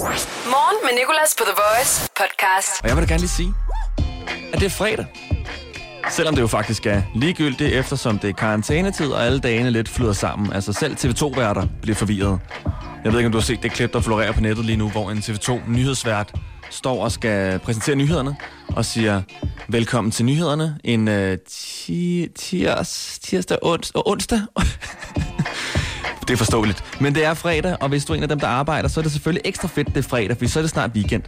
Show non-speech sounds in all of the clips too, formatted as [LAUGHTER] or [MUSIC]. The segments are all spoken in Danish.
Morgen med Nicolas på The Voice podcast. Og jeg vil da gerne lige sige, at det er fredag. Selvom det jo faktisk er ligegyldigt, eftersom det er karantænetid, og alle dagene lidt flyder sammen. Altså selv TV2-værter bliver forvirret. Jeg ved ikke, om du har set det klip, der florerer på nettet lige nu, hvor en TV2-nyhedsvært står og skal præsentere nyhederne og siger, velkommen til nyhederne en uh, ti, tirs, tirsdag ons, og onsdag. [LAUGHS] det er forståeligt. Men det er fredag, og hvis du er en af dem, der arbejder, så er det selvfølgelig ekstra fedt, det er fredag, for så er det snart weekend.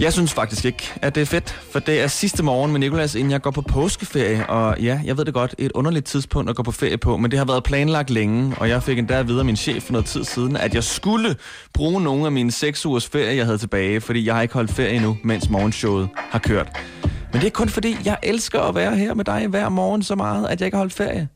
Jeg synes faktisk ikke, at det er fedt, for det er sidste morgen med Nikolas, inden jeg går på påskeferie. Og ja, jeg ved det godt, et underligt tidspunkt at gå på ferie på, men det har været planlagt længe, og jeg fik endda at vide af min chef for noget tid siden, at jeg skulle bruge nogle af mine seks ugers ferie, jeg havde tilbage, fordi jeg har ikke holdt ferie endnu, mens morgenshowet har kørt. Men det er kun fordi, jeg elsker at være her med dig hver morgen så meget, at jeg ikke har holdt ferie.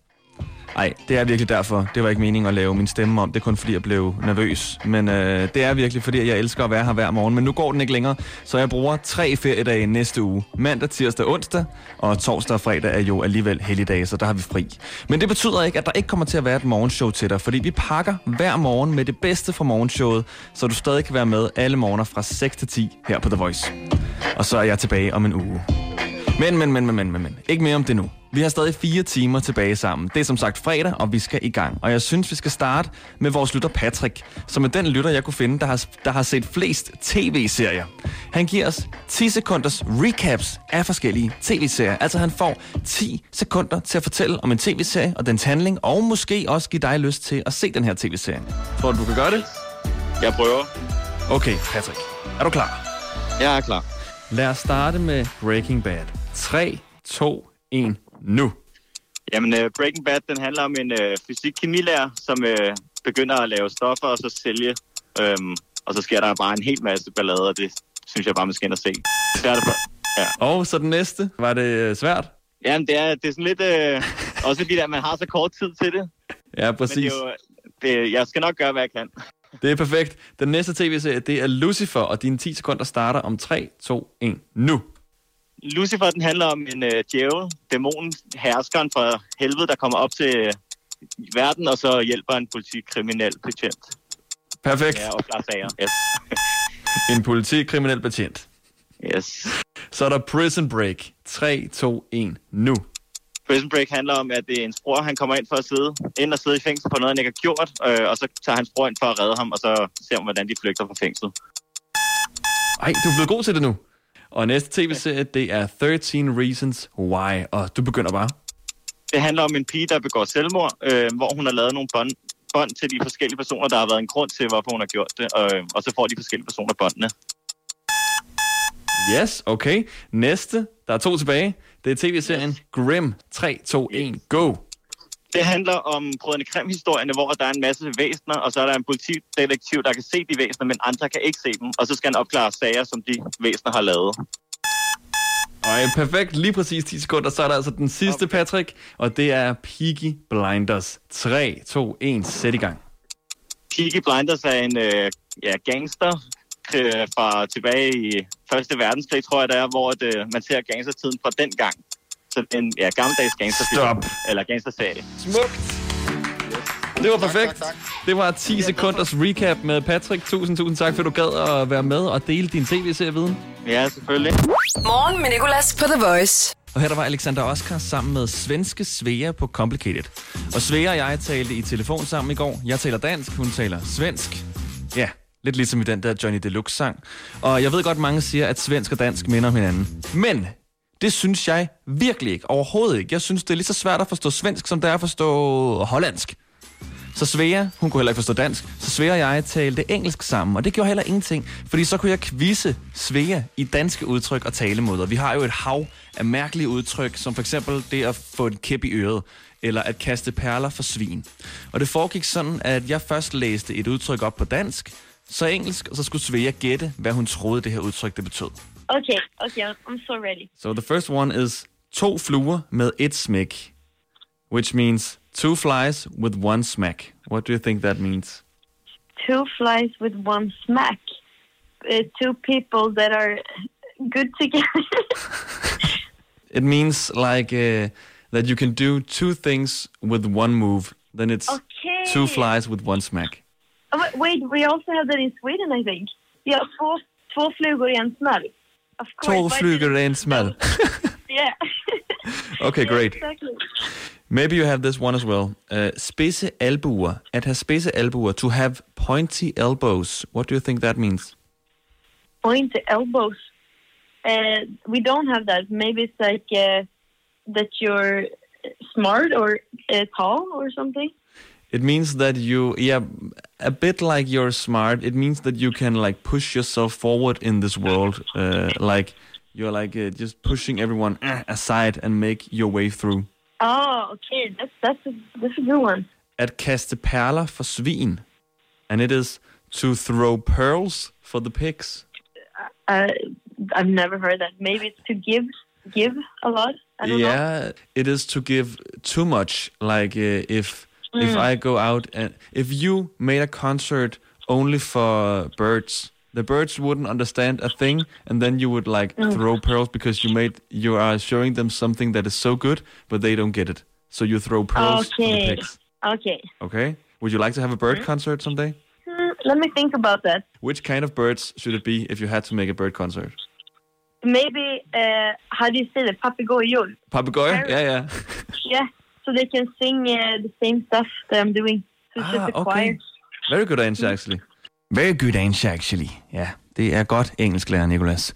Nej, det er virkelig derfor. Det var ikke meningen at lave min stemme om. Det er kun fordi, jeg blev nervøs. Men øh, det er virkelig fordi, jeg elsker at være her hver morgen. Men nu går den ikke længere, så jeg bruger tre feriedage næste uge. Mandag, tirsdag, onsdag, og torsdag og fredag er jo alligevel helligdage, så der har vi fri. Men det betyder ikke, at der ikke kommer til at være et morgenshow til dig, fordi vi pakker hver morgen med det bedste fra morgenshowet, så du stadig kan være med alle morgener fra 6 til 10 her på The Voice. Og så er jeg tilbage om en uge. Men, men, men, men, men, men, men. Ikke mere om det nu. Vi har stadig fire timer tilbage sammen. Det er som sagt fredag, og vi skal i gang. Og jeg synes, vi skal starte med vores lytter Patrick, som er den lytter, jeg kunne finde, der har, der har set flest tv-serier. Han giver os 10 sekunders recaps af forskellige tv-serier. Altså han får 10 sekunder til at fortælle om en tv-serie og dens handling, og måske også give dig lyst til at se den her tv-serie. Tror du, du kan gøre det? Jeg prøver. Okay, Patrick. Er du klar? Jeg er klar. Lad os starte med Breaking Bad. 3, 2, 1, nu. Jamen, uh, Breaking Bad, den handler om en uh, fysik-kemilærer, som uh, begynder at lave stoffer og så sælge. Um, og så sker der bare en hel masse ballade, og det synes jeg bare, man skal ind og se. Svært at for... Ja. Og så den næste. Var det øh, svært? Jamen, det er, det er sådan lidt... Uh, også fordi, at man har så kort tid til det. Ja, Men præcis. det er jo, det, jeg skal nok gøre, hvad jeg kan. Det er perfekt. Den næste tv-serie, det er Lucifer, og dine 10 sekunder starter om 3, 2, 1, nu. Lucifer, den handler om en uh, djævel, dæmonen, herskeren fra helvede, der kommer op til uh, verden, og så hjælper en politikriminel betjent. Perfekt. Ja, og klare sager. Yes. [LAUGHS] En politikriminel betjent. yes. Så er der Prison Break. 3, 2, 1, nu. Prison Break handler om, at det er en bror, han kommer ind for at sidde, ind og sidde i fængsel på noget, han ikke har gjort, øh, og så tager hans bror ind for at redde ham, og så ser man, hvordan de flygter fra fængslet. Ej, du er blevet god til det nu. Og næste tv-serie, det er 13 Reasons Why, og du begynder bare. Det handler om en pige, der begår selvmord, øh, hvor hun har lavet nogle bånd, bånd til de forskellige personer, der har været en grund til, hvorfor hun har gjort det, øh, og så får de forskellige personer båndene. Yes, okay. Næste, der er to tilbage. Det er tv-serien Grimm. 3, 2, 1, go. Det handler om Brødrene Krim-historierne, hvor der er en masse væsener, og så er der en politidetektiv, der kan se de væsener, men andre kan ikke se dem, og så skal han opklare sager, som de væsener har lavet. Ej, perfekt. Lige præcis 10 sekunder. Så er der altså den sidste. Patrick. Og det er Peaky Blinders. 3, 2, 1, sæt i gang. Peaky Blinders er en øh, ja, gangster øh, fra tilbage i Første Verdenskrig, tror jeg det er, hvor det, man ser gangstertiden fra den gang. Så det er en ja, gammeldags gangsterfilm. Stop. Eller gangsterserie. Smukt. Det var perfekt. Det var 10 sekunders recap med Patrick. Tusind, tusind tak, for du gad at være med og dele din tv-serieviden. Ja, selvfølgelig. Morgen med Nicolas på The Voice. Og her der var Alexander Oskar sammen med svenske Svea på Complicated. Og Svea og jeg talte i telefon sammen i går. Jeg taler dansk, hun taler svensk. Ja, lidt ligesom i den der Johnny Deluxe sang. Og jeg ved godt, mange siger, at svensk og dansk minder om hinanden. Men det synes jeg virkelig ikke. Overhovedet ikke. Jeg synes, det er lige så svært at forstå svensk, som det er at forstå hollandsk. Så Svea, hun kunne heller ikke forstå dansk, så Svea og jeg talte engelsk sammen, og det gjorde heller ingenting, fordi så kunne jeg kvise Svea i danske udtryk og talemåder. Vi har jo et hav af mærkelige udtryk, som for eksempel det at få en kæp i øret, eller at kaste perler for svin. Og det foregik sådan, at jeg først læste et udtryk op på dansk, så engelsk, og så skulle Svea gætte, hvad hun troede, det her udtryk det betød. Okay, okay, I'm so ready. So the first one is to fluer med et smæk, which means two flies with one smack. What do you think that means? Two flies with one smack. Uh, two people that are good together. [LAUGHS] It means like uh, that you can do two things with one move. Then it's okay. two flies with one smack. Oh, wait, we also have that in Sweden, I think. Två, två flugor i en smäll. Of course. To why flyger didn't- i en smell. [LAUGHS] Yeah. [LAUGHS] Okay, [LAUGHS] Yeah, great. Exactly. Maybe you have this one as well. Uh, spidse albuer. At have spidse albuer. To have pointy elbows. What do you think that means? Pointy elbows. Uh, we don't have that. Maybe it's like uh, that you're smart or uh, tall or something. It means that you, yeah, a bit like you're smart. It means that you can like push yourself forward in this world. Uh, like you're like uh, just pushing everyone uh, aside and make your way through. Oh, okay. That's that's a that's a good one. At kaste perler for svin. And it is to throw pearls for the pigs. Uh, I've never heard that. Maybe it's to give give a lot. I don't know. yeah, it is to give too much. Like uh, if if I go out and if you made a concert only for birds, the birds wouldn't understand a thing, and then you would like throw pearls because you made you are showing them something that is so good, but they don't get it. So you throw pearls the Okay. Okay. Okay. Would you like to have a bird concert someday? Hmm, let me think about that. Which kind of birds should it be if you had to make a bird concert? Maybe uh, how do you say it? Papegojor. Papagoi? Parrot. Yeah, yeah. Yeah. So they can sing uh, the same stuff that I'm doing. So it's Ah, just a okay. choir. Very good answer, actually. Very good answer, actually. Ja, det er godt engelsklærer, Nicolas.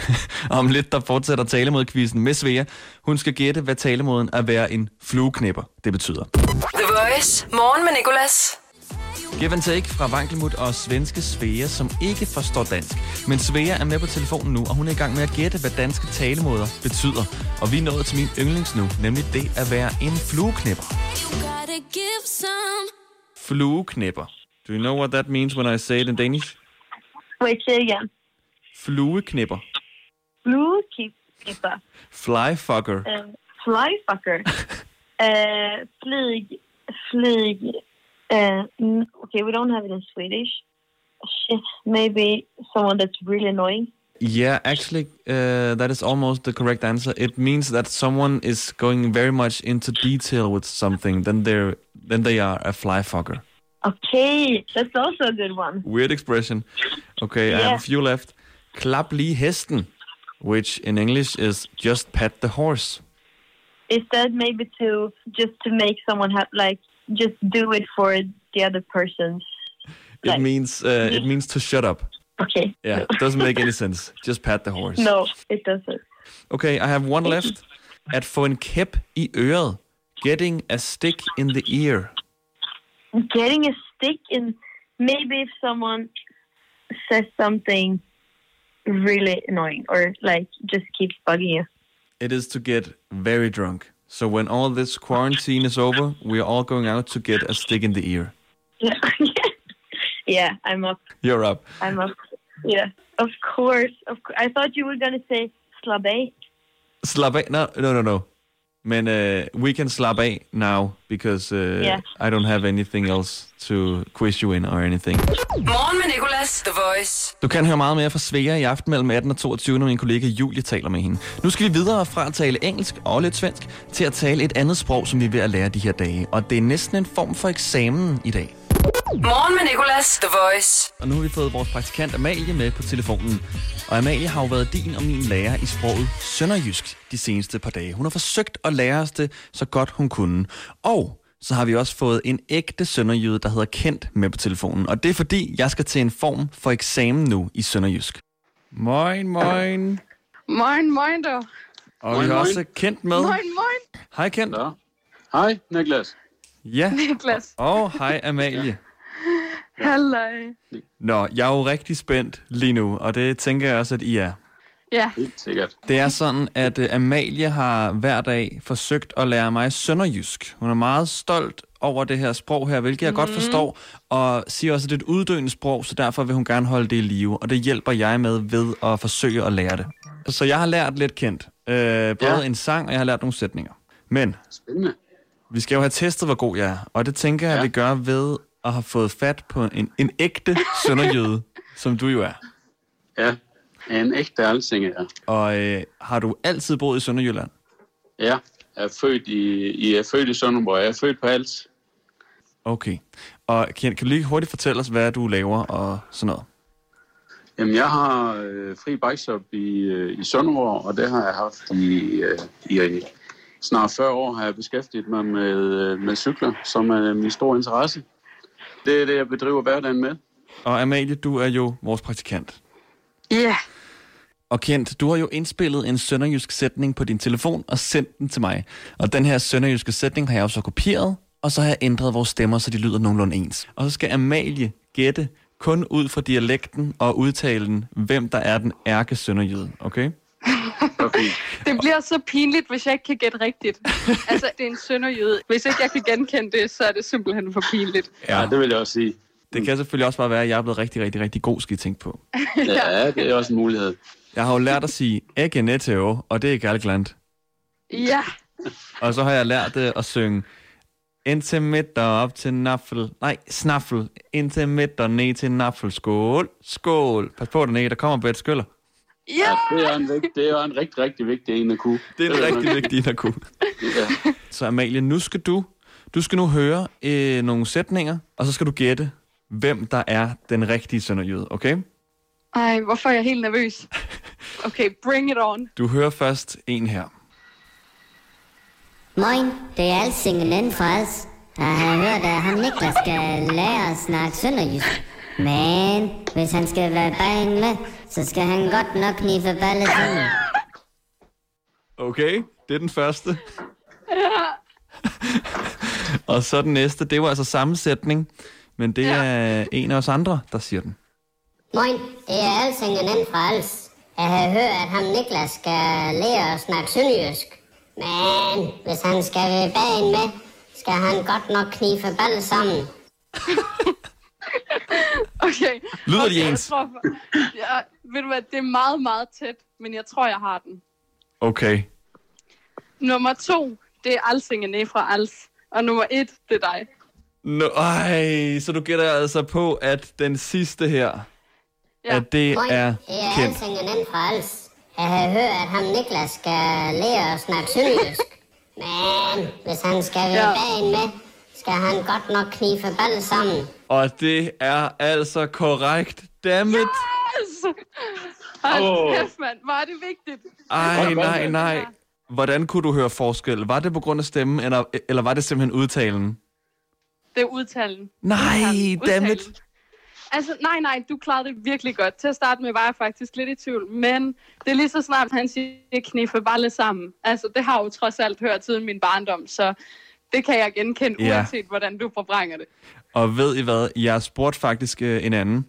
[LAUGHS] Om lidt, der fortsætter talemodquizzen med Svea. Hun skal gætte, hvad talemåden at være en flueknipper, det betyder. The Voice. Morgen med Nicolas. Give and take fra Vankelmut og svenske Svea, som ikke forstår dansk. Men Svea er med på telefonen nu, og hun er i gang med at gætte, hvad danske talemåder betyder. Og vi er nået til min yndlings nu, nemlig det at være en flueknipper. You gotta give some. Flueknipper. Do you know what that means when I say it in Danish? Wait, say it again. Flueknipper. Blue keeper. Flyfucker. Uh, flyfucker. uh, [LAUGHS] flyg. Flyg. Uh, mm, okay, we don't have it in Swedish. Shit. Maybe someone that's really annoying. Yeah, actually, uh, that is almost the correct answer. It means that someone is going very much into detail with something. Then they're then they are a fly fucker. Okay, that's also a good one. Weird expression. Okay, I have a few left. Klap lige hesten, which in English is just pat the horse. Is that maybe to just to make someone have like just do it for the other person's? It Like- means uh, it means to shut up. Okay. Yeah, it doesn't make any sense. Just pat the horse. No, it doesn't. Okay, I have one left. At få en kæp i øret. Getting a stick in the ear. Getting a stick in. Maybe if someone says something really annoying or like just keeps bugging you. It is to get very drunk. So when all this quarantine is over, we are all going out to get a stick in the ear. Yeah. [LAUGHS] yeah, I'm up. You're up. I'm up. Yeah, of course. Of course. I thought you were gonna say slabé. Slap af. No, no, no, no. Men uh, we can slap af now because uh, Yeah. I don't have anything else to quiz you in or anything. Morgen med Nicolas. The Voice. Du kan høre meget mere fra Svea i aften mellem 18 og 22, når min kollega Julie taler med hende. Nu skal vi videre fra at tale engelsk og lidt svensk til at tale et andet sprog, som vi er ved at lære de her dage. Og det er næsten en form for eksamen i dag. Morgen med Nicolas. The Voice. Og nu har vi fået vores praktikant Amalie med på telefonen. Og Amalie har jo været din og min lærer i sproget sønderjysk de seneste par dage. Hun har forsøgt at lære os det så godt hun kunne. Og så har vi også fået en ægte sønderjyde, der hedder Kent med på telefonen. Og det er fordi, jeg skal til en form for eksamen nu i sønderjysk. Moin, moin. Moin, moin du. Og Moin, vi har moin. også Kent med. Moin, moin, Hej Kent. Ja. Hej, Niklas. Ja, [LAUGHS] Niklas. og hej Amalie. [LAUGHS] Halløj. Nå, jeg er jo rigtig spændt lige nu, og det tænker jeg også, at I er. Ja, Helt sikkert. Det er sådan, at uh, Amalie har hver dag forsøgt at lære mig sønderjysk. Hun er meget stolt over det her sprog her, hvilket jeg mm. godt forstår, og siger også, at det er et uddøende sprog, så derfor vil hun gerne holde det i live, og det hjælper jeg med ved at forsøge at lære det. Så jeg har lært lidt kendt. Øh, både ja. Ja. en sang, og jeg har lært nogle sætninger. Men Spændende. Vi skal jo have testet, hvor god jeg er, og det tænker jeg, ja. Vi gør ved at have fået fat på en, en ægte sønderjyde, [LAUGHS] som du jo er. Ja, en ægte alsinger. Ja. Og øh, har du altid boet i Sønderjylland? ja, jeg er født i, jeg er født i Sønderborg. Jeg er født på Hals. Okay. Og kan, kan du lige hurtigt fortælle os, hvad du laver og sådan noget? Jamen, jeg har øh, fri bikeshop i, øh, i Sønderborg, og det har jeg haft i, øh, i snart 40 år, har jeg beskæftiget mig med, øh, med cykler, som er min store interesse. Det er det, jeg bedriver hverdagen med. Og Amalie, du er jo vores praktikant. Ja. Yeah. Og Kent, du har jo indspillet en sønderjysk sætning på din telefon og sendt den til mig. Og den her sønderjyske sætning har jeg jo så kopieret, og så har jeg ændret vores stemmer, så de lyder nogenlunde ens. Og så skal Amalie gætte kun ud fra dialekten og udtalen, hvem der er den ærke sønderjyde, okay? Okay. [LAUGHS] Det bliver så pinligt, hvis jeg ikke kan gætte rigtigt. [LAUGHS] Altså, det er en sønderjyde. Hvis ikke jeg kan genkende det, så er det simpelthen for pinligt. Ja, det vil jeg også sige. Det kan selvfølgelig også bare være, at jeg er blevet rigtig, rigtig, rigtig god, skal I tænke på. [LAUGHS] Ja, det er også en mulighed. Jeg har jo lært at sige ikke og det er Galgland. Ja. Og så har jeg lært at synge indtil midt og op til naffel. Nej, snaffel. Indtil midt og ned til naffel. Skål. Skål. Pas på dernede, der kommer Bette Skyller. Ja. Ja, det er en, det er en rigtig, rigtig vigtig en at kunne. Det er en rigtig vigtig en at kunne. Ja. Så Amalie, nu skal du, du skal nu høre øh, nogle sætninger, og så skal du gætte, hvem der er den rigtige sønderjyde, okay? Ej, hvorfor er jeg helt nervøs? Okay, bring it on. Du hører først en her. Moin, det er Alsingen inden for os. Jeg har hørt, at ham Niklas skal lære at snakke sønderjysk. Men hvis han skal være bagen med, så skal han godt nok knife balle sammen. Okay, det er den første. og så den næste, det var altså sammensætning, men det er en af os andre, der siger den. Moin, det er Alsingen inden for os. Jeg har hørt, at ham Niklas skal lære at snakke sønderjysk. Men hvis han skal være bagen med, skal han godt nok knife balle sammen. [LAUGHS] Okay. Lyder de okay, jeg ens? Tror, ja, ved du hvad, det er meget, meget tæt, men jeg tror, jeg har den. Okay. Nummer to, det er Alsingen ned fra Als. Og nummer et, det er dig. Nå, ej, så du gætter altså på, at den sidste her, Ja. at det Moin, er det er kendt. Alsingen inden for os. Jeg har hørt, at ham Niklas skal lære at snakke sønderjysk. [LAUGHS] Men hvis han skal være Ja. bagen med, skal han godt nok knife balle sammen. Og det er altså korrekt. Dammit. Yes! Hold Åh. kæft, mand. Er det vigtigt. Ej, nej, nej. Hvordan kunne du høre forskel? Var det på grund af stemmen, eller, eller var det simpelthen udtalen? Det er udtalen. Nej, Udtalen. dammit. Udtalen. Altså, nej, nej, du klarede det virkelig godt. Til at starte med var jeg faktisk lidt i tvivl, men det er lige så snart, han siger knife balle sammen. Altså, det har jeg jo trods alt hørt siden min barndom, så det kan jeg genkende, Ja. uanset hvordan du forbrænger det. Og ved I hvad? Jeg spurgte faktisk øh, en anden,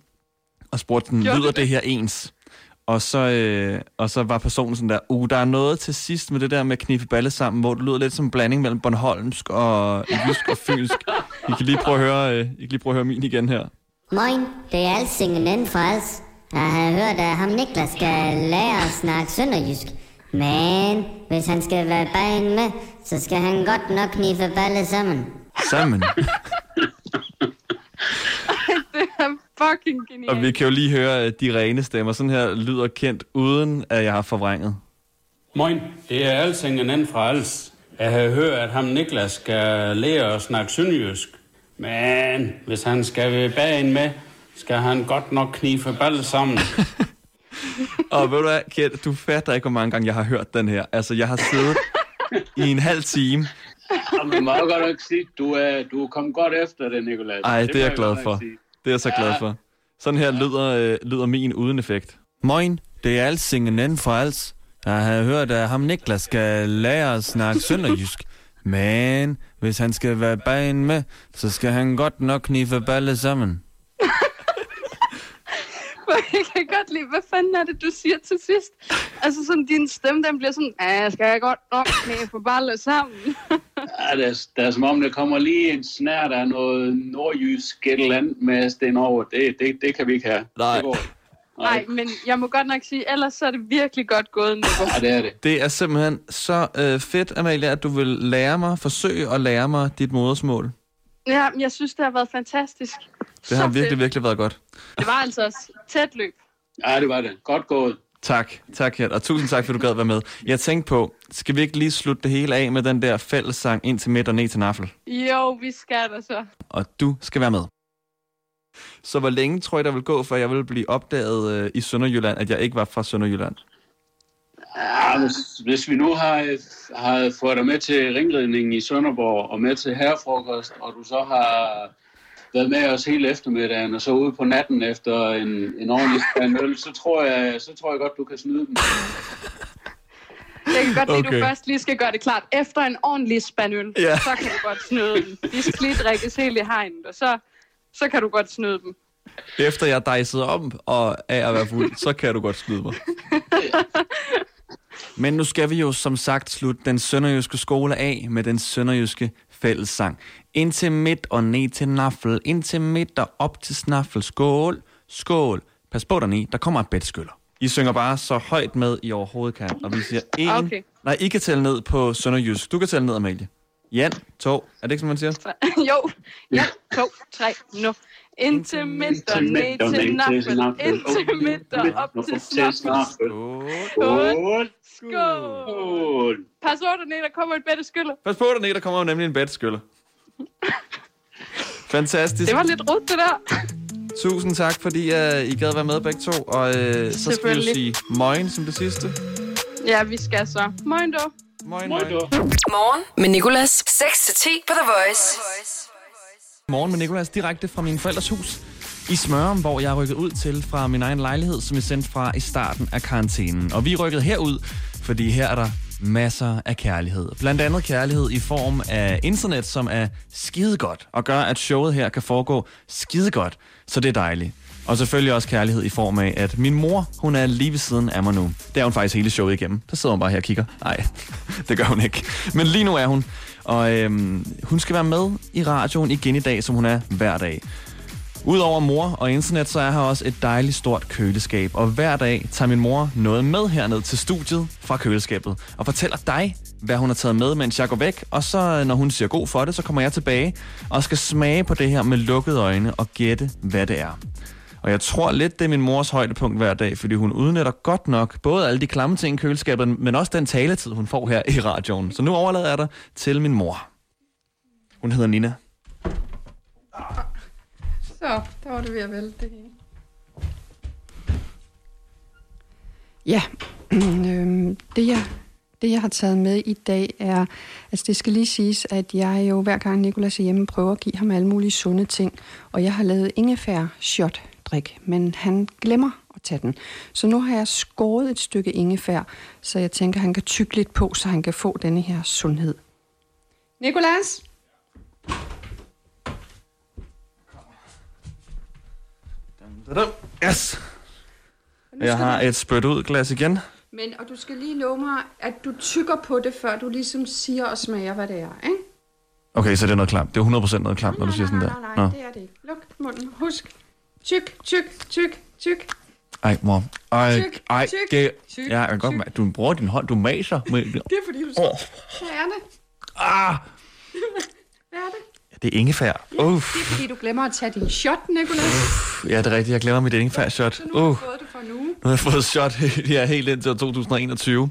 og spurgte den, lyder det her ens? Og så, øh, og så var personen sådan der, uh, der er noget til sidst med det der med at knife balle sammen, hvor det lyder lidt som en blanding mellem Bornholmsk og jysk og fynsk. I kan lige prøve at høre, øh, I kan lige prøve at høre min igen her. Moin, det er Alsingen inden for os. Jeg har hørt, at ham Niklas skal lære at snakke sønderjysk. Men hvis han skal være bagen med, så skal han godt nok knife balle sammen. Sammen. [LAUGHS] Det er fucking genialt. Og vi kan jo lige høre øh, de rene stemmer. Sådan her lyder kendt, uden at jeg har forvrænget. Moin, det er Alsingen inden fra Als. Jeg har hørt, at ham Niklas skal lære at snakke sønderjysk. Men hvis han skal være bagen med, skal han godt nok knife balle sammen. [LAUGHS] Og ved du hvad, Kent, du fatter ikke, hvor mange gange jeg har hørt den her. Altså, jeg har siddet i en halv time. Jamen, må jeg godt nok sige, du er, du er kommet godt efter det, Nicolás. Ej, det, må er jeg glad for. sige. Det er jeg så glad for. Sådan her lyder, øh, lyder min uden effekt. Moin, det er Alsingen inden for Als. Jeg har hørt, at ham Niklas skal lære at snakke sønderjysk. Men hvis han skal være bagen med, så skal han godt nok knife balle sammen. Kan godt lide, hvad fanden er det, du siger til sidst? Altså sådan, din stemme, den bliver sådan, ja, skal jeg godt nok knæ balle sammen? [LAUGHS] Ja, det, er, det er som om, der kommer lige en snært af noget nordjysk et eller andet med sten over. Det, det, det kan vi ikke have. Nej. Det går. Nej, men jeg må godt nok sige, ellers så er det virkelig godt gået, Nico. Ja, det er det. Det er simpelthen så øh, fedt, Amalia, at du vil lære mig, forsøge at lære mig dit modersmål. Ja, men jeg synes, det har været fantastisk. Det har Så virkelig, fedt. virkelig været godt. Det var altså også tæt løb. Ja, det var det. Godt gået. Tak, tak Kjeld, og tusind tak, fordi du gad være med. Jeg tænkte på, skal vi ikke lige slutte det hele af med den der fællessang ind til midt og ned til naffel? Jo, vi skal da så. Og du skal være med. Så hvor længe tror jeg, der vil gå, før jeg vil blive opdaget øh, i Sønderjylland, at jeg ikke var fra Sønderjylland? Ja, hvis, hvis vi nu har, har fået dig med til ringridningen i Sønderborg og med til herrefrokost, og du så har været med os hele eftermiddagen, og så ude på natten efter en, en ordentlig spand øl, så tror, jeg, så tror jeg godt, du kan snyde dem. Jeg kan godt lide, at Okay. du først lige skal gøre det klart. Efter en ordentlig spandøl, Ja. ja. så kan du godt snyde dem. De skal lige drikkes helt i hegnet, og så, så kan du godt snyde dem. Efter jeg dejsede om og af at være fuld, så kan du godt skyde mig. [LAUGHS] Men nu skal vi jo som sagt slutte den sønderjyske skole af med den sønderjyske fællessang. Ind til midt og ned til naffel, ind til midt og op til snaffel. Skål, skål. Pas på dernede, der kommer et bedskyller. I synger bare så højt med, I overhovedet kan. Og vi siger en... Okay. Nej, I kan tælle ned på sønderjysk. Du kan tælle ned, Amalie. Jan, to. Er det ikke, som man siger? [LAUGHS] jo, ja, to, tre, nu. Ind til midt og ned til naffel. Ind til midt og op til snaffel. Skål. Skål! Pas på dernede, der kommer et bedre skyller. Pas på dernede, der kommer jo nemlig en bedskyller. [LAUGHS] Fantastisk. Det var lidt rot, det der. Tusind tak, fordi uh, I gad være med begge to. Og uh, så skal vi sige moin som det sidste. Ja, vi skal så. Moin dog. Moin. du? Morgen med Nicolas. 6-10 på The Voice. Morgen med Nikolas direkte fra min forældres hus i Smørum, hvor jeg er rykket ud til fra min egen lejlighed, som jeg sendte fra i starten af karantænen. Og vi er rykket herud, fordi her er der masser af kærlighed. Blandt andet kærlighed i form af internet, som er skidegodt og gør, at showet her kan foregå skidegodt. Så det er dejligt. Og selvfølgelig også kærlighed i form af, at min mor, hun er lige ved siden af mig nu. Det er hun faktisk hele showet igennem. Der sidder hun bare her og kigger. Nej, [LAUGHS] det gør hun ikke. Men lige nu er hun. Og øhm, hun skal være med i radioen igen i dag, som hun er hver dag. Udover mor og internet, så er her også et dejligt stort køleskab. Og hver dag tager min mor noget med herned til studiet fra køleskabet. Og fortæller dig, hvad hun har taget med, mens jeg går væk. Og så, når hun siger god for det, så kommer jeg tilbage og skal smage på det her med lukkede øjne og gætte, hvad det er. Og jeg tror lidt, det er min mors højdepunkt hver dag, fordi hun udnytter godt nok både alle de klamme ting i køleskabet, men også den taletid, hun får her i radioen. Så nu overlader jeg dig til min mor. Hun hedder Nina. Så, der var det ved at vælte det hele. Ja, [CLEARS THROAT] øhm, det, jeg, det jeg har taget med i dag er, altså det skal lige siges, at jeg jo hver gang Nikolas er hjemme prøver at give ham alle mulige sunde ting, og jeg har lavet ingefær shot drik, men han glemmer at tage den. Så nu har jeg skåret et stykke ingefær, så jeg tænker, han kan tygge lidt på, så han kan få denne her sundhed. Nikolas? Yes! Jeg har et spyt ud glas igen. Men, og du skal lige love mig, at du tykker på det, før du ligesom siger og smager, hvad det er, ikke? Okay, så det er noget klamt. Det er 100% noget klamt, når du siger sådan der. Nej, nej, nej, det er det ikke. Luk munden. Husk. Tyk, tyk, tyk, tyk. Ej, mor. Ej, Tyk, ej, tyk, det, tyk, ja, jeg kan godt mærke, du bruger din hånd, du maser. Med, Det er fordi, du skal... Er det? ah, Hvad er det? det er ingefær. Uff. Det er fordi, du glemmer at tage din shot, Nicolas. Ja, det er rigtigt. Jeg glemmer mit ingefær-shot. Så nu har Uh, du fået det for uge. nu har jeg fået et shot [LAUGHS] ja, helt ind til 2021.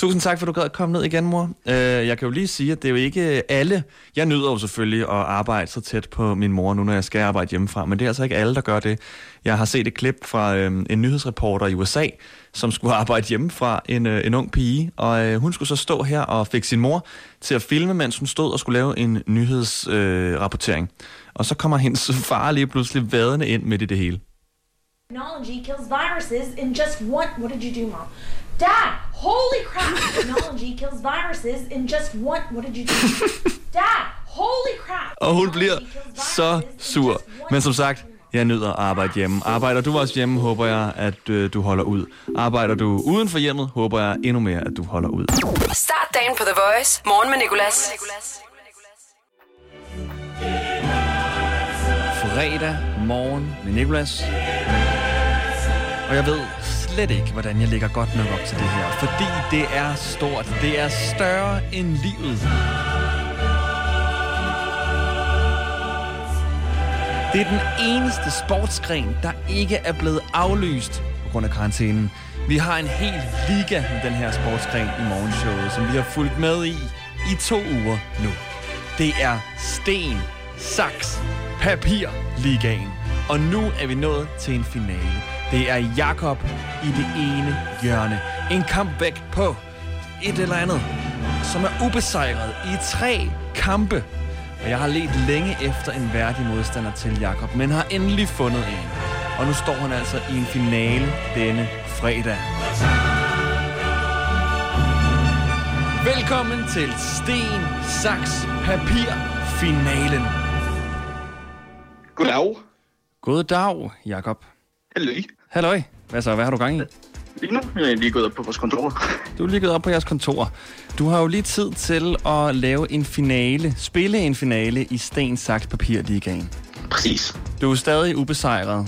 Tusind tak, for du gad at komme ned igen, mor. Øh, jeg kan jo lige sige, at det er jo ikke alle... Jeg nyder jo selvfølgelig at arbejde så tæt på min mor, nu når jeg skal arbejde hjemmefra, men det er altså ikke alle, der gør det. Jeg har set et klip fra øh, en nyhedsreporter i USA, som skulle [LAUGHS] arbejde hjemmefra, en, øh, en ung pige, og øh, hun skulle så stå her og fik sin mor til at filme, mens hun stod og skulle lave en nyhedsrapportering. Øh, og så kommer hendes [LAUGHS] far lige pludselig vadende ind midt i det hele. Technology kills viruses in just one. What did you do, Mom? Dad, holy crap! Technology kills viruses in just one. What did you do? [LAUGHS] Dad, holy crap! Og hun bliver så sur. Men som sagt, jeg nyder at arbejde hjemme. Arbejder du også hjemme, håber jeg, at øh, du holder ud. Arbejder du uden for hjemmet, håber jeg endnu mere, at du holder ud. Start dagen på The Voice. Morgen med Nicolas. Fredag morgen med Nicolas. Og jeg ved slet ikke, hvordan jeg ligger godt nok op til det her. Fordi det er stort. Det er større end livet. Det er den eneste sportsgren, der ikke er blevet aflyst på grund af karantænen. Vi har en hel liga i den her sportsgren i morgenshowet, som vi har fulgt med i i to uger nu. Det er sten, saks, papir ligaen. Og nu er vi nået til en finale. Det er Jakob i det ene hjørne. En væk på et eller andet, som er ubesejret i tre kampe. Og jeg har let længe efter en værdig modstander til Jakob, men har endelig fundet en. Og nu står han altså i en finale denne fredag. Velkommen til Sten, Saks, Papir finalen. Goddag. God dag, Jakob. Hallo. Halløj. Hvad så? Hvad har du gang i? Lige nu er jeg lige gået op på vores kontor. [LAUGHS] Du er lige gået op på jeres kontor. Du har jo lige tid til at lave en finale, spille en finale i Sten, Saks, Papir Ligaen. Præcis. Du er stadig ubesejret.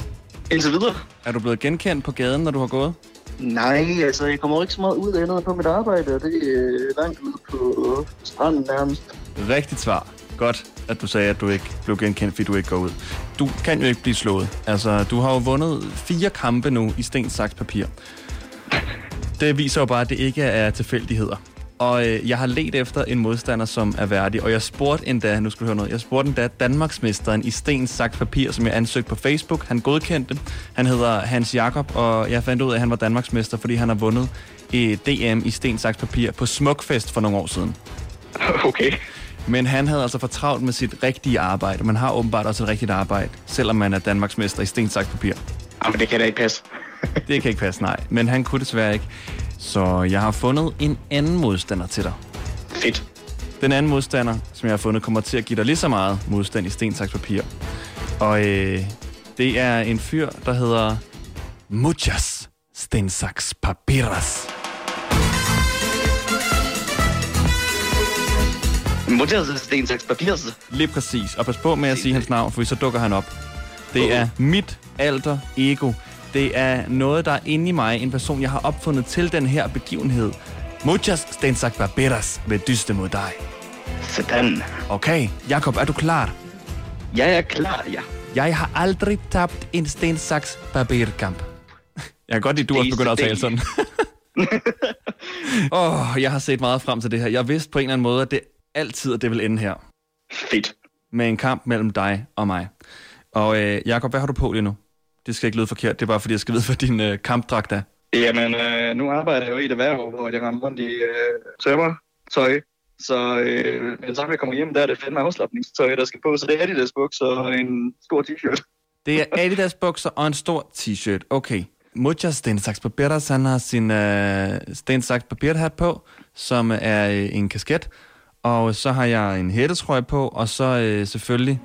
Indtil videre. Er du blevet genkendt på gaden, når du har gået? Nej, altså jeg kommer ikke så meget ud af noget på mit arbejde, og det er langt ud på stranden nærmest. Rigtigt svar. Godt, at du sagde, at du ikke blev genkendt, fordi du ikke går ud. Du kan jo ikke blive slået. Altså, du har jo vundet fire kampe nu i sten, saks, papir. Det viser jo bare, at det ikke er tilfældigheder. Og øh, jeg har let efter en modstander, som er værdig. Og jeg spurgte endda, nu skal du høre noget, jeg spurgte endda Danmarksmesteren i sten, saks, papir, som jeg ansøgte på Facebook. Han godkendte. Han hedder Hans Jakob, og jeg fandt ud af, at han var Danmarksmester, fordi han har vundet i DM i sten, saks, papir på Smukfest for nogle år siden. [LAUGHS] Okay. Men han havde altså for travlt med sit rigtige arbejde. Man har åbenbart også et rigtigt arbejde, selvom man er Danmarksmester i sten, saks, papir. Jamen, det kan da ikke passe. [LAUGHS] Det kan ikke passe, nej. Men han kunne desværre ikke. Så jeg har fundet en anden modstander til dig. Fedt. Den anden modstander, som jeg har fundet, kommer til at give dig lige så meget modstand i sten, saks, papir. Og øh, det er en fyr, der hedder Muchas Sten, saks, papiras. Sten, saks, papir. Lige præcis. Og pas på med at sige hans navn, for så dukker han op. Det er mit alter ego. Det er noget, der er inde i mig. En person, jeg har opfundet til den her begivenhed. Muchas stensak barberas vil dyste mod dig. Sådan. Okay, Jakob, er du klar? Jeg er klar, ja. Jeg har aldrig tabt en stensaks barberkamp. Jeg kan godt lide, at du også begynder at tale sådan. [LAUGHS] Åh, oh, jeg har set meget frem til det her. Jeg vidste på en eller anden måde, at det altid, at det vil ende her. Fedt. Med en kamp mellem dig og mig. Og øh, Jakob, hvad har du på lige nu? Det skal ikke lyde forkert, det er bare fordi, jeg skal vide, hvad din øh, kampdragt er. Jamen, øh, nu arbejder jeg jo i et erhverv, hvor jeg render rundt i øh, tømmer, tøj. Så øh, så jeg kommer hjem, der er det fandme afslappningstøj, der skal på. Så det er Adidas bukser og en stor t-shirt. Det er Adidas bukser og en stor t-shirt. Okay. Muchas Stensaks Papiras, han har sin øh, Stensaks Papirhat på, som er øh, en kasket. Og så har jeg en hættetrøje på, og så øh, selvfølgelig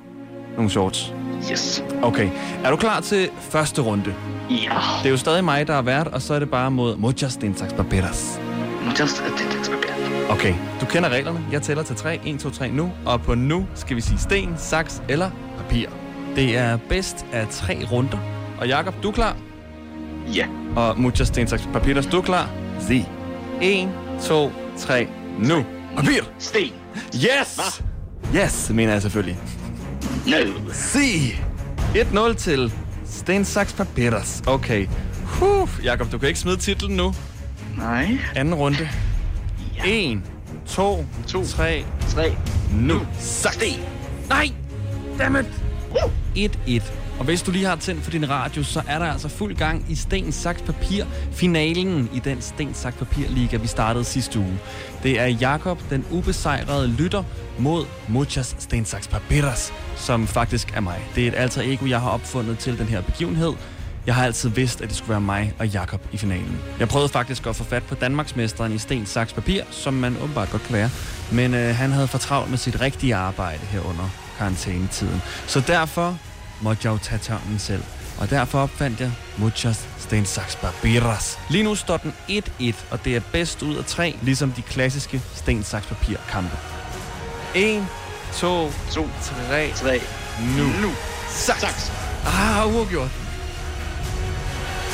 nogle shorts. Yes. Okay. Er du klar til første runde? Ja. Det er jo stadig mig, der er vært, og så er det bare mod Muchas Stensaks Papiras. Muchas Stensaks Papiras. Okay, du kender reglerne. Jeg tæller til 3. 1, 2, 3 nu. Og på nu skal vi sige sten, saks eller papir. Det er bedst af tre runder. Og Jakob, du er klar? Ja. Og Muchas saks, papir, du er klar? Zi. 1, 2, 3, nu. Papir! Sten. Yes! Yes, mener jeg selvfølgelig. No. Si. 1-0 til sten, saks, papiras. Okay. Huh. Jakob, du kan ikke smide titlen nu. Nej. Anden runde. 1, 2, 3, 3, nu. Saks. Nej! Dammit! 1-1. Og hvis du lige har tændt for din radio, så er der altså fuld gang i Sten Saks Papir finalen i den Sten Saks Papir Liga, vi startede sidste uge. Det er Jakob, den ubesejrede lytter, mod Muchas Sten Saks Papiras, som faktisk er mig. Det er et alter ego, jeg har opfundet til den her begivenhed. Jeg har altid vidst, at det skulle være mig og Jakob i finalen. Jeg prøvede faktisk at få fat på Danmarksmesteren i sten, saks, papir, som man åbenbart godt kan være. Men øh, han havde for travlt med sit rigtige arbejde herunder karantænetiden. Så derfor måtte jeg jo tage tørnen selv. Og derfor opfandt jeg Muchas Sten, Saks, Papiras. Lige nu står den 1-1, og det er bedst ud af tre, ligesom de klassiske Sten, Saks, Papir kampe. 1, 2, 2, 3, 3, nu. nu. Saks. Saks. Ah, uafgjort.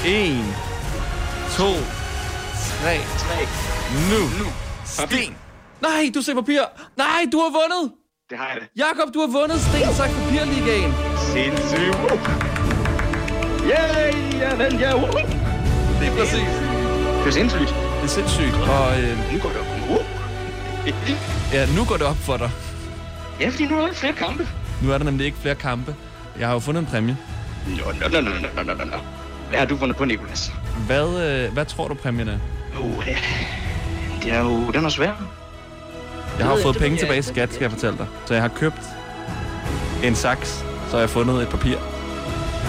1, 2, 3, 3, nu. nu. Sten. Nej, du ser papir. Nej, du har vundet. Det har jeg det. Jakob, du har vundet Sten, Saks, Papirligaen. Sindssygt. Yay, jeg vandt, ja. Det er præcis. Det er sindssygt. Det er sindssygt. Og øh, Nu går det op. Uh. ja, nu går det op for dig. Ja, fordi nu er der flere kampe. Nu er der nemlig ikke flere kampe. Jeg har jo fundet en præmie. Nå, nå, nå, nå, nå, nå, nå. Hvad har du fundet på, Nicolas? Hvad, øh, hvad tror du, præmien er? Uh, det, det er jo... Den er svær. Jeg har jo fået penge tilbage i skat, skal jeg fortælle dig. Så jeg har købt en saks, så har jeg fundet et papir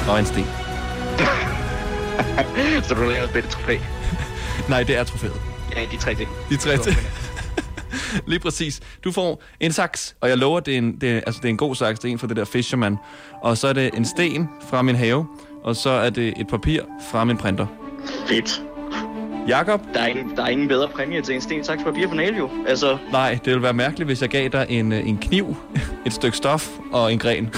og en sten. [LAUGHS] Så du har lavet et trofæ. [LAUGHS] Nej, det er trofæet. Ja, de tre ting. De tre ting. [LAUGHS] Lige præcis. Du får en saks, og jeg lover, det er en, det er, altså, det er en god saks. Det er en fra det der Fisherman. Og så er det en sten fra min have, og så er det et papir fra min printer. Fedt. Jakob? Der er, ingen, der er ingen bedre præmie til en sten, saks, papir for jo. Altså, Nej, det ville være mærkeligt, hvis jeg gav dig en, øh, en kniv, et stykke stof og en gren.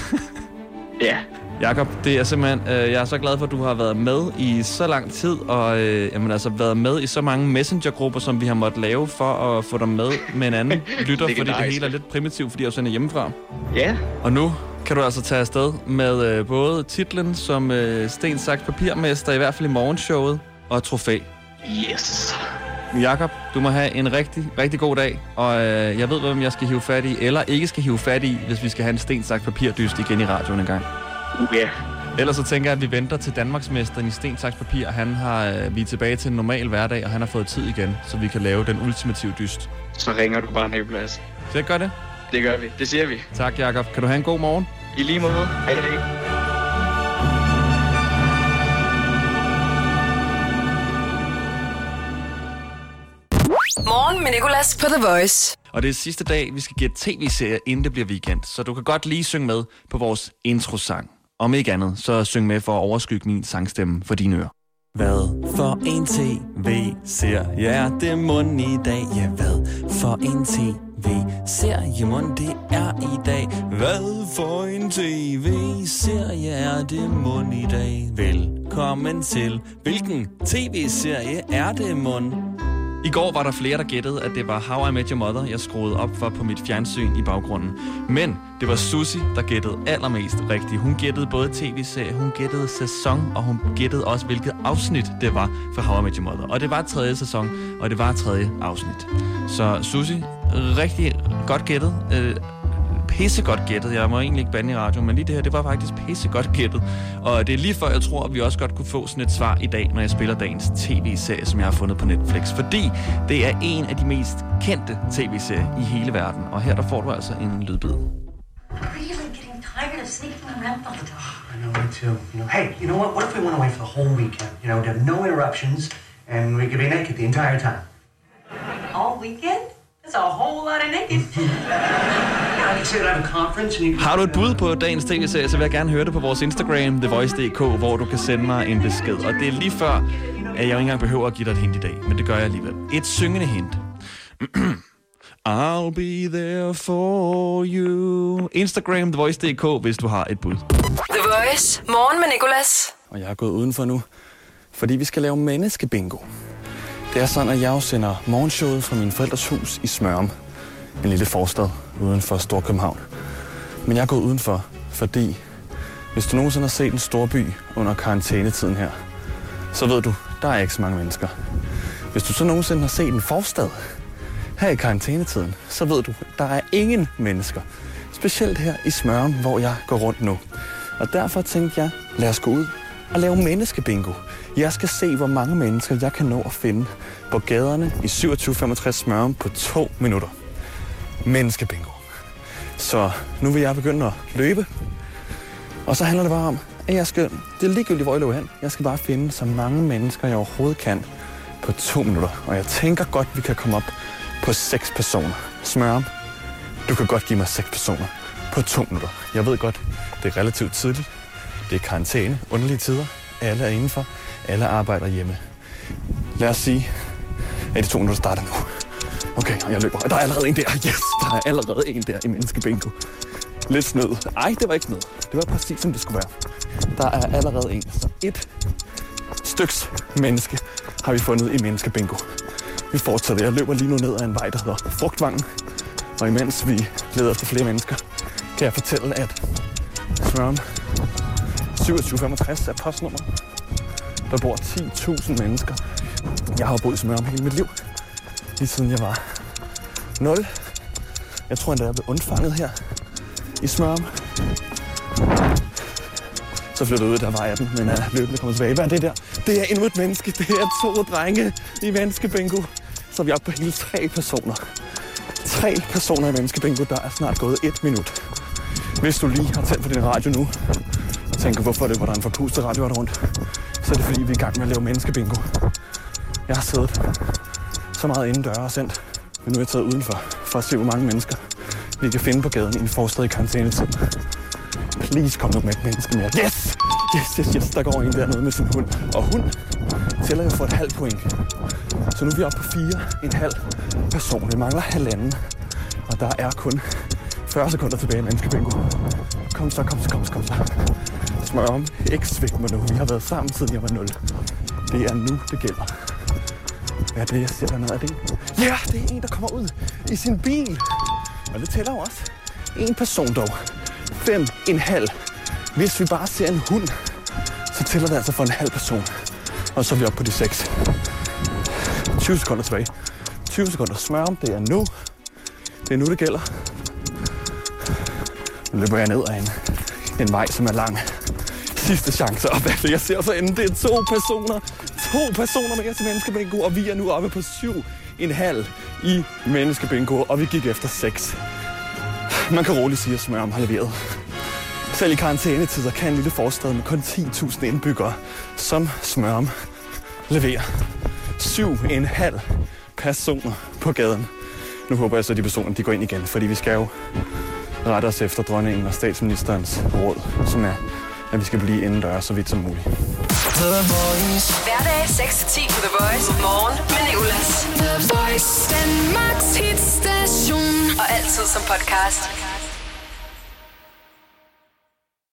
Ja. Jakob, det er simpelthen, øh, jeg er så glad for, at du har været med i så lang tid, og øh, jamen, altså, været med i så mange messengergrupper, som vi har måttet lave for at få dig med med en anden [LAUGHS] lytter, fordi det hele er lidt primitivt, fordi jeg sender hjemmefra. Ja. Og nu kan du altså tage afsted med øh, både titlen som øh, Sten Saks Papirmester, i hvert fald i morgenshowet, og trofæ. Yes. Jakob, du må have en rigtig, rigtig god dag, og øh, jeg ved, hvem jeg skal hive fat i, eller ikke skal hive fat i, hvis vi skal have en Sten Saks Papirdyst igen i radioen en gang. Ja. Ellers så tænker jeg, at vi venter til Danmarksmesteren i Sten Saks Papir. Han har, øh, vi er tilbage til en normal hverdag, og han har fået tid igen, så vi kan lave den ultimative dyst. Så ringer du bare, Nicolas. Så jeg gør det. Det gør vi. Det siger vi. Tak, Jakob. Kan du have en god morgen? I lige måde. Hej, hej. Med Nicolas på The Voice. Og det er sidste dag, vi skal gætte tv-serier, inden det bliver weekend. Så du kan godt lige synge med på vores introsang. Om ikke andet, så syng med for at overskygge min sangstemme for dine ører. Hvad for en tv-serie er det mund i dag? Ja, hvad for en tv-serie mund det er i dag? Hvad for en tv-serie er det mund i dag? Velkommen til. Hvilken tv-serie er det mund? I går var der flere, der gættede, at det var How I Met Your Mother, jeg skruede op for på mit fjernsyn i baggrunden. Men det var Susi, der gættede allermest rigtigt. Hun gættede både tv-serie, hun gættede sæson, og hun gættede også, hvilket afsnit det var for How I Met Your Mother. Og det var tredje sæson, og det var tredje afsnit. Så Susi, rigtig godt gættet. Øh, pissegodt gættet. Jeg må egentlig ikke bande i radioen, men lige det her, det var faktisk pissegodt gættet. Og det er lige før, jeg tror, at vi også godt kunne få sådan et svar i dag, når jeg spiller dagens tv-serie, som jeg har fundet på Netflix. Fordi det er en af de mest kendte tv-serier i hele verden. Og her der får du altså en lydbid. really getting tired of sneaking around all the time. I know, me too. You know, hey, you know what? What if we went away for the whole weekend? You know, there'd no interruptions, and we could be naked the entire time. All weekend? That's a whole lot of naked. Har du et bud på dagens tv-serie, så vil jeg gerne høre det på vores Instagram, thevoice.dk, hvor du kan sende mig en besked. Og det er lige før, at jeg ikke engang behøver at give dig et hint i dag, men det gør jeg alligevel. Et syngende hint. [CLEARS THROAT] I'll be there for you. Instagram, thevoice.dk, hvis du har et bud. The Voice. Morgen med Nicolas. Og jeg er gået udenfor nu, fordi vi skal lave menneskebingo. Det er sådan, at jeg jo sender morgenshowet fra min forældres hus i Smørum. En lille forstad uden for Storkøbenhavn. Men jeg er gået udenfor, fordi hvis du nogensinde har set en storby under karantænetiden her, så ved du, der er ikke så mange mennesker. Hvis du så nogensinde har set en forstad her i karantænetiden, så ved du, der er ingen mennesker. Specielt her i Smørum, hvor jeg går rundt nu. Og derfor tænkte jeg, lad os gå ud og lave menneskebingo. Jeg skal se, hvor mange mennesker jeg kan nå at finde på gaderne i 2765 Smørum på to minutter. Menneskebingo. Så nu vil jeg begynde at løbe. Og så handler det bare om, at jeg skal... Det er ligegyldigt, hvor jeg løber hen. Jeg skal bare finde så mange mennesker, jeg overhovedet kan på to minutter. Og jeg tænker godt, vi kan komme op på seks personer. Smørum, du kan godt give mig seks personer på to minutter. Jeg ved godt, det er relativt tidligt. Det er karantæne, underlige tider. Alle er indenfor. Alle arbejder hjemme. Lad os sige, at de to minutter starter nu. Okay, og jeg løber. Der er allerede en der. Yes, der er allerede en der i menneskebingo. Lidt snød. Ej, det var ikke snød. Det var præcis, som det skulle være. Der er allerede en. Så et styks menneske har vi fundet i menneskebingo. Vi fortsætter. Jeg løber lige nu ned ad en vej, der hedder Frugtvangen. Og imens vi leder efter flere mennesker, kan jeg fortælle, at Søren 2765 er postnummer. Der bor 10.000 mennesker. Jeg har boet i Smørum hele mit liv. Lige siden jeg var 0. Jeg tror endda, jeg blev undfanget her i Smørum. Så flyttede jeg ud, der var 18, men er løbende kommet tilbage. Hvad er det der? Det er endnu et menneske. Det er to drenge i menneskebingo. Så er vi oppe på hele tre personer. Tre personer i menneskebingo. Der er snart gået et minut. Hvis du lige har tændt på din radio nu, og tænker, hvorfor det var der en forpustet radio rundt, så er det fordi, vi er i gang med at lave menneskebingo. Jeg har siddet så meget indendør og sendt, men nu er jeg taget udenfor for at se, hvor mange mennesker vi kan finde på gaden i en forstad i karantænetid. Please kom nu med et menneske mere. Yes! Yes, yes, yes. Der går en dernede med sin hund. Og hun tæller jo for et halvt point. Så nu er vi oppe på fire en halv person. Vi mangler halvanden. Og der er kun 40 sekunder tilbage i menneskebingo. Kom så, kom så, kom så, kom så. Smør om. Ikke svigt mig nu. Vi har været sammen siden jeg var 0. Det er nu, det gælder. Hvad er det, jeg ser dernede? Er det en? Ja, det er en, der kommer ud i sin bil. Og det tæller jo også. En person dog. Fem en halv. Hvis vi bare ser en hund, så tæller det altså for en halv person. Og så er vi oppe på de 6. 20 sekunder tilbage. 20 sekunder smør om. Det er nu. Det er nu, det gælder. Nu løber jeg ned ad en, en vej, som er lang. Sidste chance op hvad. Jeg ser så altså, enden, det er to personer. To personer med til menneskebingo, og vi er nu oppe på syv en halv i menneskebingo, og vi gik efter seks. Man kan roligt sige, at smøren har leveret. Selv i karantænetider kan en lille forstad med kun 10.000 indbyggere, som Smørum, leverer. Syv en halv personer på gaden. Nu håber jeg så, at de personer de går ind igen, fordi vi skal jo rette os efter dronningen og statsministerens råd, som er, at vi skal blive indendørs så vidt som muligt. Hverdag 6-10 på The Voice. Morgen med Nicolas. The Voice. Danmarks hitstation. Og altid som podcast.